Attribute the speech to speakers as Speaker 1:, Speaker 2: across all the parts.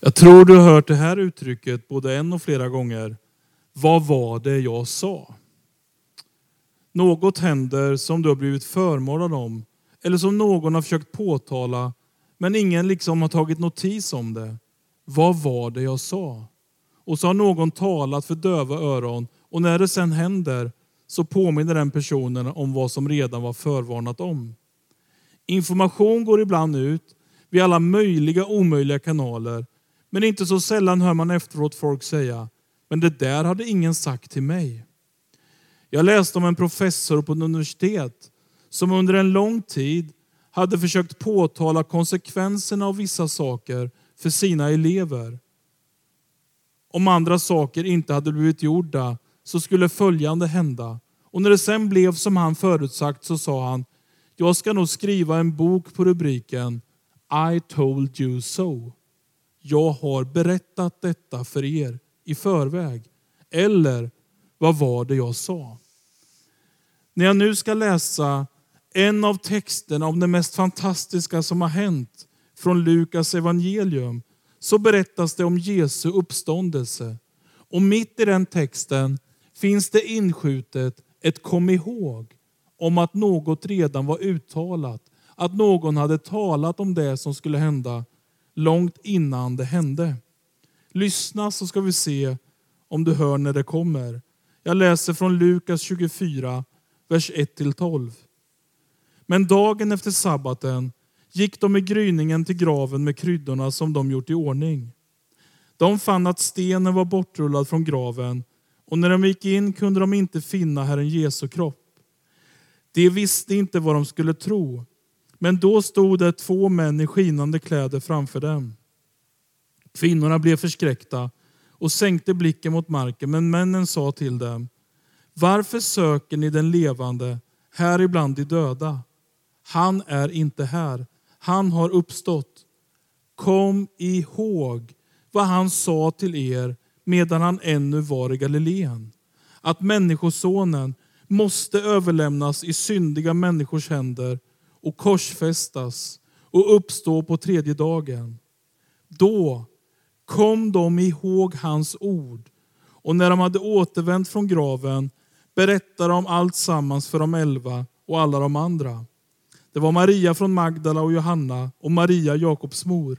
Speaker 1: Jag tror du har hört det här uttrycket både en och flera gånger. Vad var det jag sa? Något händer som du har blivit förmålad om eller som någon har försökt påtala men ingen liksom har tagit notis om det. Vad var det jag sa? Och så har någon talat för döva öron och när det sen händer så påminner den personen om vad som redan var förvarnat om. Information går ibland ut via alla möjliga omöjliga kanaler men inte så sällan hör man efteråt folk säga men det där hade ingen sagt till mig. Jag läste om en professor på ett universitet som under en lång tid hade försökt påtala konsekvenserna av vissa saker för sina elever. Om andra saker inte hade blivit gjorda så skulle följande hända. Och när det sen blev som han förutsagt så sa han, jag ska nog skriva en bok på rubriken I told you so. Jag har berättat detta för er i förväg. Eller, vad var det jag sa? När jag nu ska läsa en av texterna om det mest fantastiska som har hänt från Lukas evangelium så berättas det om Jesu uppståndelse. Och mitt i den texten finns det inskjutet ett kom ihåg om att något redan var uttalat. Att någon hade talat om det som skulle hända långt innan det hände. Lyssna så ska vi se om du hör när det kommer. Jag läser från Lukas 24, vers 1-12. Men dagen efter sabbaten gick de i gryningen till graven med kryddorna som de gjort i ordning. De fann att stenen var bortrullad från graven och när de gick in kunde de inte finna Herren Jesu kropp. De visste inte vad de skulle tro, men då stod det två män i skinande kläder framför dem. Kvinnorna blev förskräckta och sänkte blicken mot marken, men männen sa till dem, varför söker ni den levande här ibland de döda? Han är inte här, han har uppstått. Kom ihåg vad han sa till er medan han ännu var i Galileen. Att Människosonen måste överlämnas i syndiga människors händer och korsfästas och uppstå på tredje dagen. Då kom de ihåg hans ord och när de hade återvänt från graven berättade de allt sammans för de elva och alla de andra. Det var Maria från Magdala och Johanna och Maria, Jakobs mor.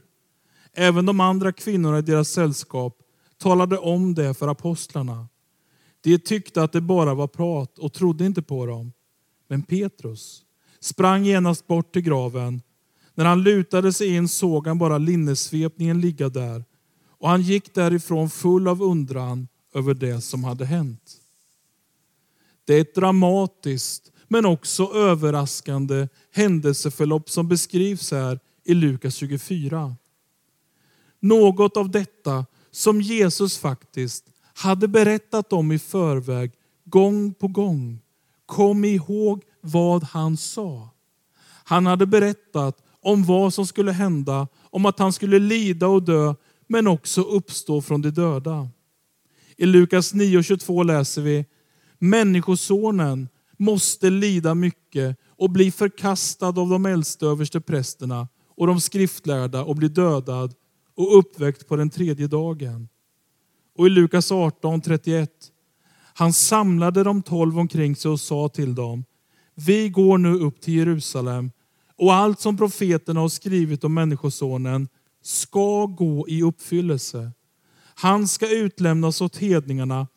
Speaker 1: Även de andra kvinnorna i deras sällskap talade om det för apostlarna. De tyckte att det bara var prat och trodde inte på dem. Men Petrus sprang genast bort till graven. När han lutade sig in såg han bara linnesvepningen ligga där och han gick därifrån full av undran över det som hade hänt. Det är ett dramatiskt men också överraskande händelseförlopp som beskrivs här i Lukas 24. Något av detta som Jesus faktiskt hade berättat om i förväg gång på gång. Kom ihåg vad han sa. Han hade berättat om vad som skulle hända, om att han skulle lida och dö, men också uppstå från de döda. I Lukas 9.22 läser vi, Människosonen måste lida mycket och bli förkastad av de äldste överste prästerna och de skriftlärda och bli dödad och uppväckt på den tredje dagen. Och i Lukas 18.31 han samlade de tolv omkring sig och sa till dem vi går nu upp till Jerusalem och allt som profeterna har skrivit om Människosonen ska gå i uppfyllelse. Han ska utlämnas åt hedningarna.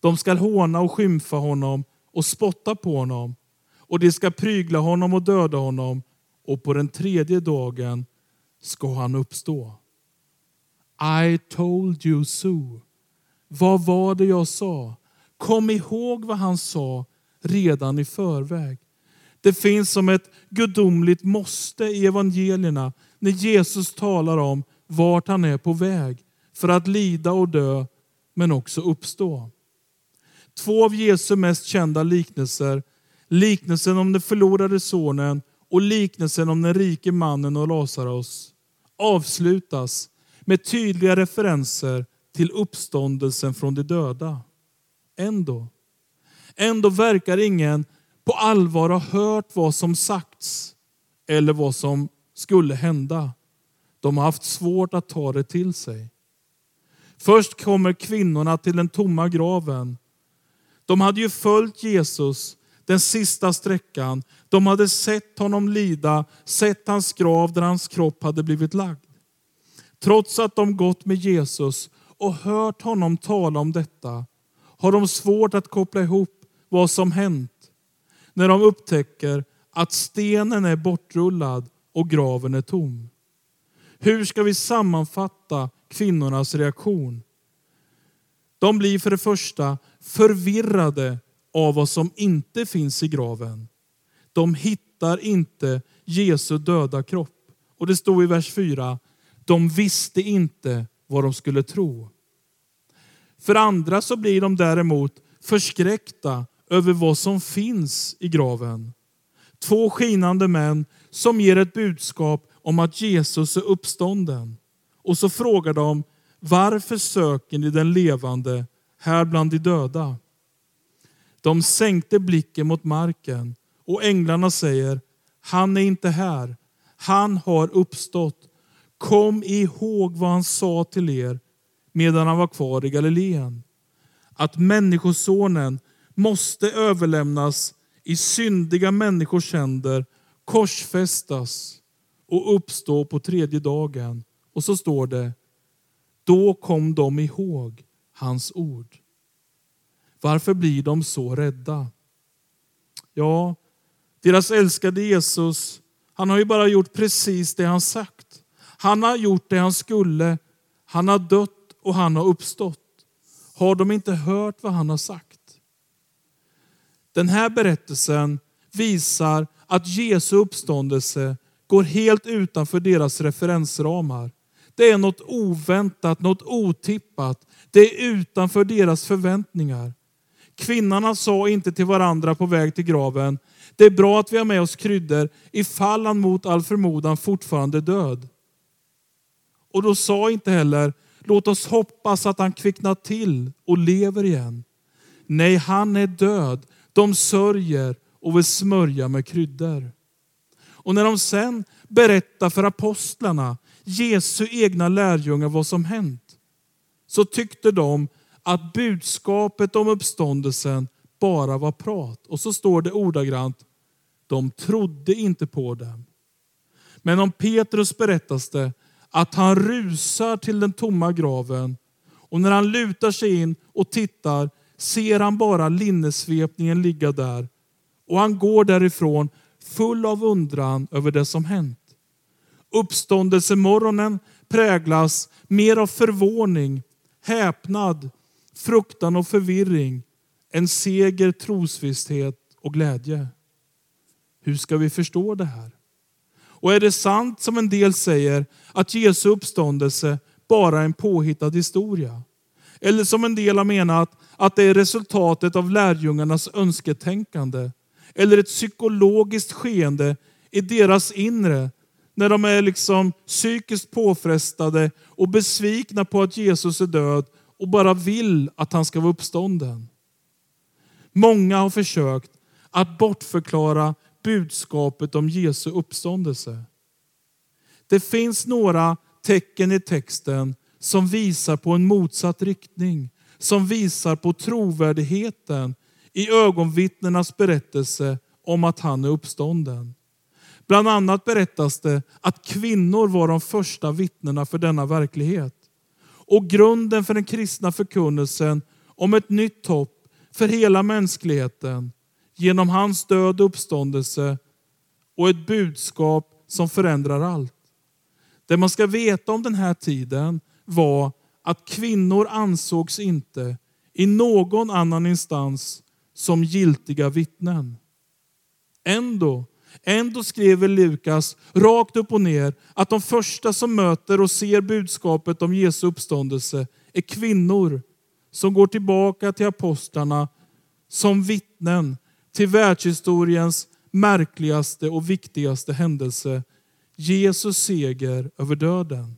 Speaker 1: De ska håna och skymfa honom och spotta på honom och de ska prygla honom och döda honom och på den tredje dagen ska han uppstå. I told you so. Vad var det jag sa? Kom ihåg vad han sa redan i förväg. Det finns som ett gudomligt måste i evangelierna när Jesus talar om vart han är på väg för att lida och dö men också uppstå. Två av Jesu mest kända liknelser, liknelsen om den förlorade sonen och liknelsen om den rike mannen och Lazarus, avslutas med tydliga referenser till uppståndelsen från de döda. Ändå, ändå verkar ingen på allvar har hört vad som sagts eller vad som skulle hända. De har haft svårt att ta det till sig. Först kommer kvinnorna till den tomma graven. De hade ju följt Jesus den sista sträckan. De hade sett honom lida, sett hans grav där hans kropp hade blivit lagd. Trots att de gått med Jesus och hört honom tala om detta har de svårt att koppla ihop vad som hänt när de upptäcker att stenen är bortrullad och graven är tom. Hur ska vi sammanfatta kvinnornas reaktion? De blir för det första förvirrade av vad som inte finns i graven. De hittar inte Jesu döda kropp. Och det står i vers 4, de visste inte vad de skulle tro. För andra så blir de däremot förskräckta över vad som finns i graven. Två skinande män som ger ett budskap om att Jesus är uppstånden. Och så frågar de, varför söker ni den levande här bland de döda? De sänkte blicken mot marken och änglarna säger, han är inte här, han har uppstått. Kom ihåg vad han sa till er medan han var kvar i Galileen. Att Människosonen måste överlämnas i syndiga människors händer, korsfästas och uppstå på tredje dagen. Och så står det, då kom de ihåg hans ord. Varför blir de så rädda? Ja, deras älskade Jesus, han har ju bara gjort precis det han sagt. Han har gjort det han skulle. Han har dött och han har uppstått. Har de inte hört vad han har sagt? Den här berättelsen visar att Jesu uppståndelse går helt utanför deras referensramar. Det är något oväntat, något otippat. Det är utanför deras förväntningar. Kvinnorna sa inte till varandra på väg till graven, det är bra att vi har med oss kryddor ifall han mot all förmodan fortfarande är död. Och då sa inte heller, låt oss hoppas att han kvicknar till och lever igen. Nej, han är död. De sörjer och vill smörja med kryddor. Och när de sen berättar för apostlarna, Jesu egna lärjungar, vad som hänt, så tyckte de att budskapet om uppståndelsen bara var prat. Och så står det ordagrant, de trodde inte på dem. Men om Petrus berättas det att han rusar till den tomma graven och när han lutar sig in och tittar ser han bara linnesvepningen ligga där och han går därifrån full av undran över det som hänt. Uppståndelsemorgonen präglas mer av förvåning, häpnad, fruktan och förvirring än seger, trosvisshet och glädje. Hur ska vi förstå det här? Och är det sant som en del säger att Jesu uppståndelse bara är en påhittad historia? Eller som en del har menat att det är resultatet av lärjungarnas önsketänkande eller ett psykologiskt skeende i deras inre när de är liksom psykiskt påfrestade och besvikna på att Jesus är död och bara vill att han ska vara uppstånden. Många har försökt att bortförklara budskapet om Jesu uppståndelse. Det finns några tecken i texten som visar på en motsatt riktning, som visar på trovärdigheten i ögonvittnenas berättelse om att han är uppstånden. Bland annat berättas det att kvinnor var de första vittnena för denna verklighet. Och grunden för den kristna förkunnelsen om ett nytt hopp för hela mänskligheten genom hans död och uppståndelse och ett budskap som förändrar allt. Det man ska veta om den här tiden var att kvinnor ansågs inte i någon annan instans som giltiga vittnen. Ändå, ändå skriver Lukas rakt upp och ner att de första som möter och ser budskapet om Jesu uppståndelse är kvinnor som går tillbaka till apostlarna som vittnen till världshistoriens märkligaste och viktigaste händelse, Jesus seger över döden.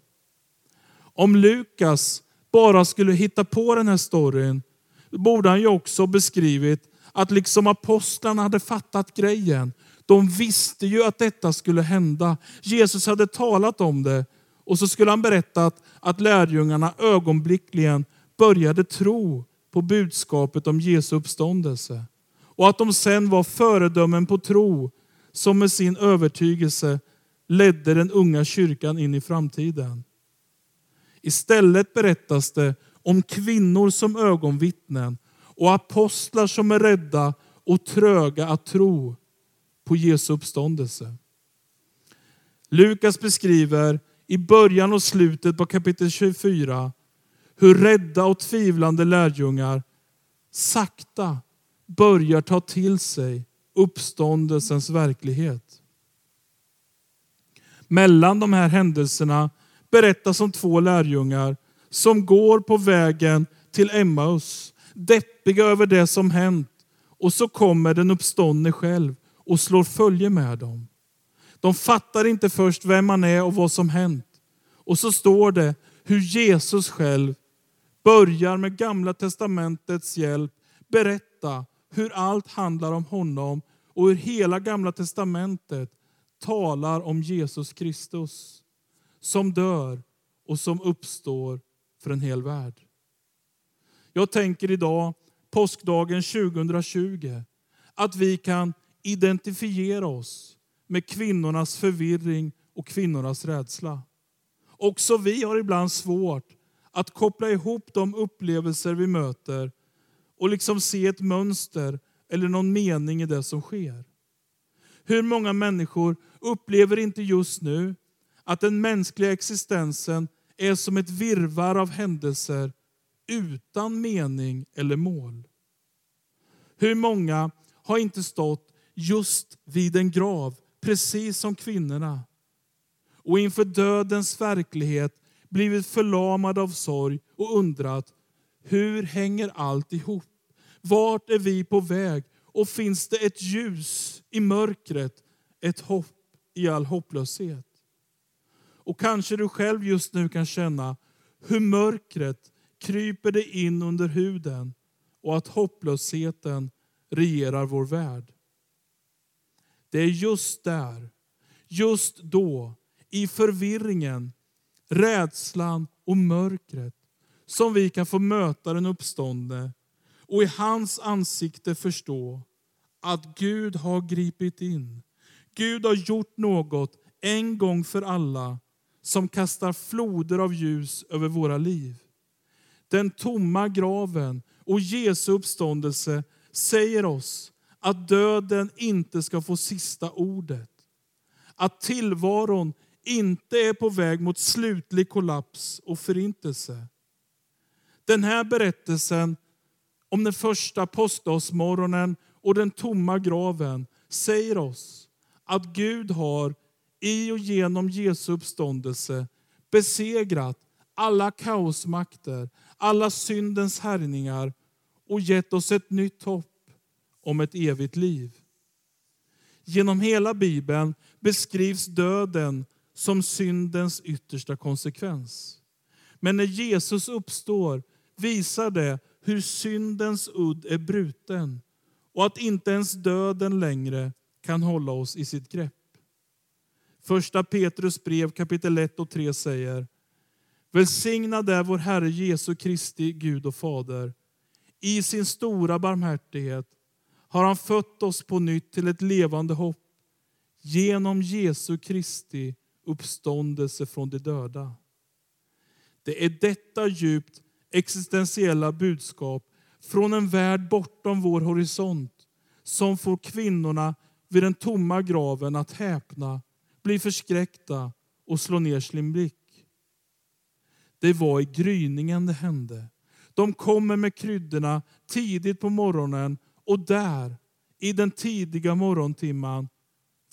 Speaker 1: Om Lukas bara skulle hitta på den här storyn, borde han ju också beskrivit att liksom apostlarna hade fattat grejen. De visste ju att detta skulle hända. Jesus hade talat om det Och så skulle han berättat att, att lärjungarna ögonblickligen började tro på budskapet om Jesu uppståndelse. Och att de sen var föredömen på tro som med sin övertygelse ledde den unga kyrkan in i framtiden. Istället berättas det om kvinnor som ögonvittnen och apostlar som är rädda och tröga att tro på Jesu uppståndelse. Lukas beskriver i början och slutet på kapitel 24 hur rädda och tvivlande lärjungar sakta börjar ta till sig uppståndelsens verklighet. Mellan de här händelserna berättas om två lärjungar som går på vägen till Emmaus, deppiga över det som hänt. Och så kommer den uppståndne själv och slår följe med dem. De fattar inte först vem man är och vad som hänt. Och så står det hur Jesus själv börjar med Gamla testamentets hjälp berätta hur allt handlar om honom och hur hela Gamla testamentet talar om Jesus Kristus som dör och som uppstår för en hel värld. Jag tänker idag, påskdagen 2020, att vi kan identifiera oss med kvinnornas förvirring och kvinnornas rädsla. Också vi har ibland svårt att koppla ihop de upplevelser vi möter och liksom se ett mönster eller någon mening i det som sker. Hur många människor upplever inte just nu att den mänskliga existensen är som ett virvar av händelser utan mening eller mål? Hur många har inte stått just vid en grav, precis som kvinnorna, och inför dödens verklighet blivit förlamade av sorg och undrat hur hänger allt ihop? Vart är vi på väg? Och finns det ett ljus i mörkret, ett hopp i all hopplöshet? Och kanske du själv just nu kan känna hur mörkret kryper dig in under huden och att hopplösheten regerar vår värld. Det är just där, just då, i förvirringen, rädslan och mörkret som vi kan få möta den uppståndne och i hans ansikte förstå att Gud har gripit in. Gud har gjort något en gång för alla som kastar floder av ljus över våra liv. Den tomma graven och Jesu uppståndelse säger oss att döden inte ska få sista ordet. Att tillvaron inte är på väg mot slutlig kollaps och förintelse. Den här berättelsen om den första påskdagsmorgonen och den tomma graven säger oss att Gud har i och genom Jesu uppståndelse besegrat alla kaosmakter, alla syndens härningar och gett oss ett nytt hopp om ett evigt liv. Genom hela Bibeln beskrivs döden som syndens yttersta konsekvens. Men när Jesus uppstår visar det hur syndens udd är bruten och att inte ens döden längre kan hålla oss i sitt grepp. Första Petrus brev kapitel 1 och 3 säger Välsignad är vår Herre Jesu Kristi Gud och Fader. I sin stora barmhärtighet har han fött oss på nytt till ett levande hopp genom Jesu Kristi uppståndelse från de döda. Det är detta djupt existentiella budskap från en värld bortom vår horisont som får kvinnorna vid den tomma graven att häpna, bli förskräckta och slå ner sin blick. Det var i gryningen det hände. De kommer med kryddorna tidigt på morgonen och där, i den tidiga morgontimman,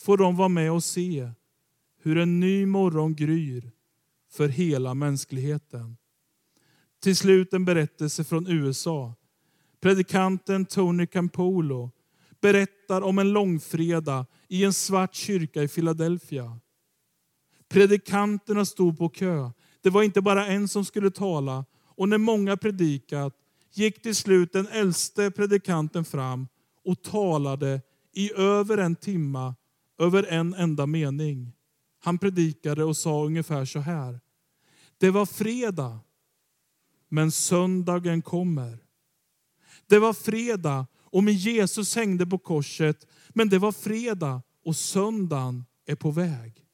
Speaker 1: får de vara med och se hur en ny morgon gryr för hela mänskligheten. Till slut en berättelse från USA. Predikanten Tony Campolo berättar om en långfredag i en svart kyrka i Philadelphia. Predikanterna stod på kö. Det var inte bara en som skulle tala. Och när många predikat gick till slut den äldste predikanten fram och talade i över en timma över en enda mening. Han predikade och sa ungefär så här. Det var fredag, men söndagen kommer. Det var fredag och med Jesus hängde på korset, men det var fredag och söndagen är på väg.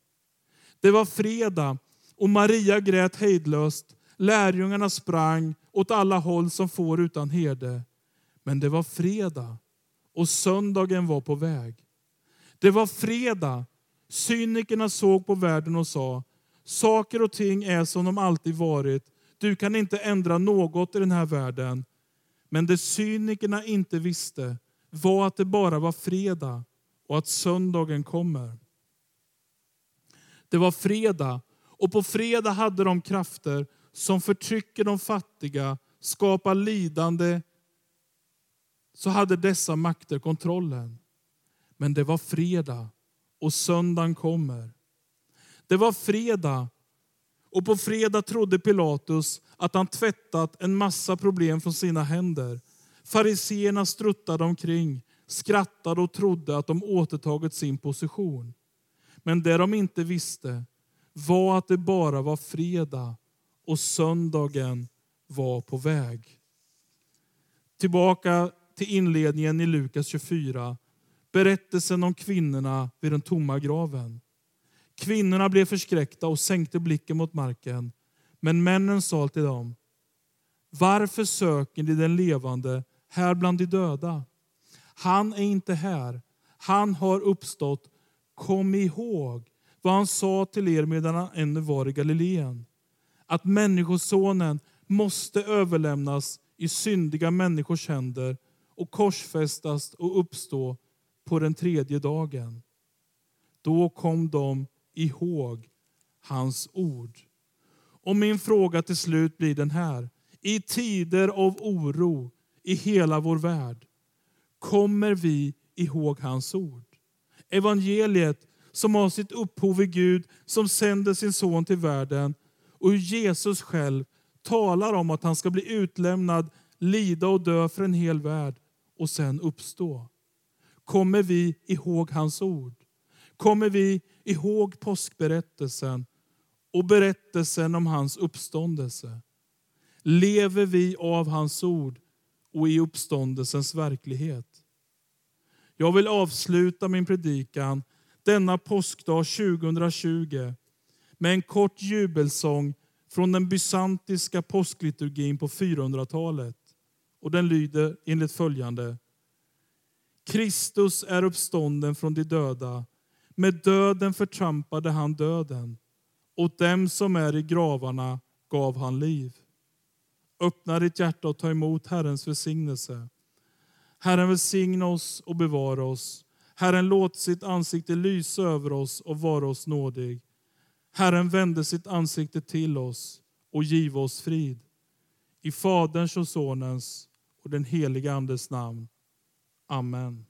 Speaker 1: Det var fredag och Maria grät hejdlöst. Lärjungarna sprang åt alla håll som får utan herde. Men det var fredag och söndagen var på väg. Det var fredag. Cynikerna såg på världen och sa, saker och ting är som de alltid varit. Du kan inte ändra något i den här världen. Men det cynikerna inte visste var att det bara var fredag och att söndagen kommer. Det var fredag och på fredag hade de krafter som förtrycker de fattiga, skapar lidande, så hade dessa makter kontrollen. Men det var fredag och söndagen kommer. Det var fredag och på fredag trodde Pilatus att han tvättat en massa problem från sina händer. Fariseerna struttade omkring, skrattade och trodde att de återtagit sin position. Men det de inte visste var att det bara var fredag och söndagen var på väg. Tillbaka till inledningen i Lukas 24. Berättelsen om kvinnorna vid den tomma graven. Kvinnorna blev förskräckta och sänkte blicken mot marken. Men männen sa till dem, varför söker ni den levande här bland de döda? Han är inte här, han har uppstått. Kom ihåg vad han sa till er medan han ännu var i Galileen. Att Människosonen måste överlämnas i syndiga människors händer och korsfästas och uppstå på den tredje dagen. Då kom de ihåg hans ord. Och min fråga till slut blir den här. I tider av oro i hela vår värld, kommer vi ihåg hans ord? Evangeliet som har sitt upphov i Gud som sänder sin son till världen och hur Jesus själv talar om att han ska bli utlämnad, lida och dö för en hel värld och sen uppstå. Kommer vi ihåg hans ord? Kommer vi ihåg påskberättelsen och berättelsen om hans uppståndelse? Lever vi av hans ord och i uppståndelsens verklighet? Jag vill avsluta min predikan denna påskdag 2020 med en kort jubelsång från den bysantiska påskliturgin på 400-talet. Och den lyder enligt följande. Kristus är uppstånden från de döda. Med döden förtrampade han döden. Åt dem som är i gravarna gav han liv. Öppna ditt hjärta och ta emot Herrens välsignelse. Herren välsigna oss och bevara oss. Herren låt sitt ansikte lysa över oss och vara oss nådig. Herren vände sitt ansikte till oss och giv oss frid. I Faderns och Sonens och den helige Andes namn. Amen.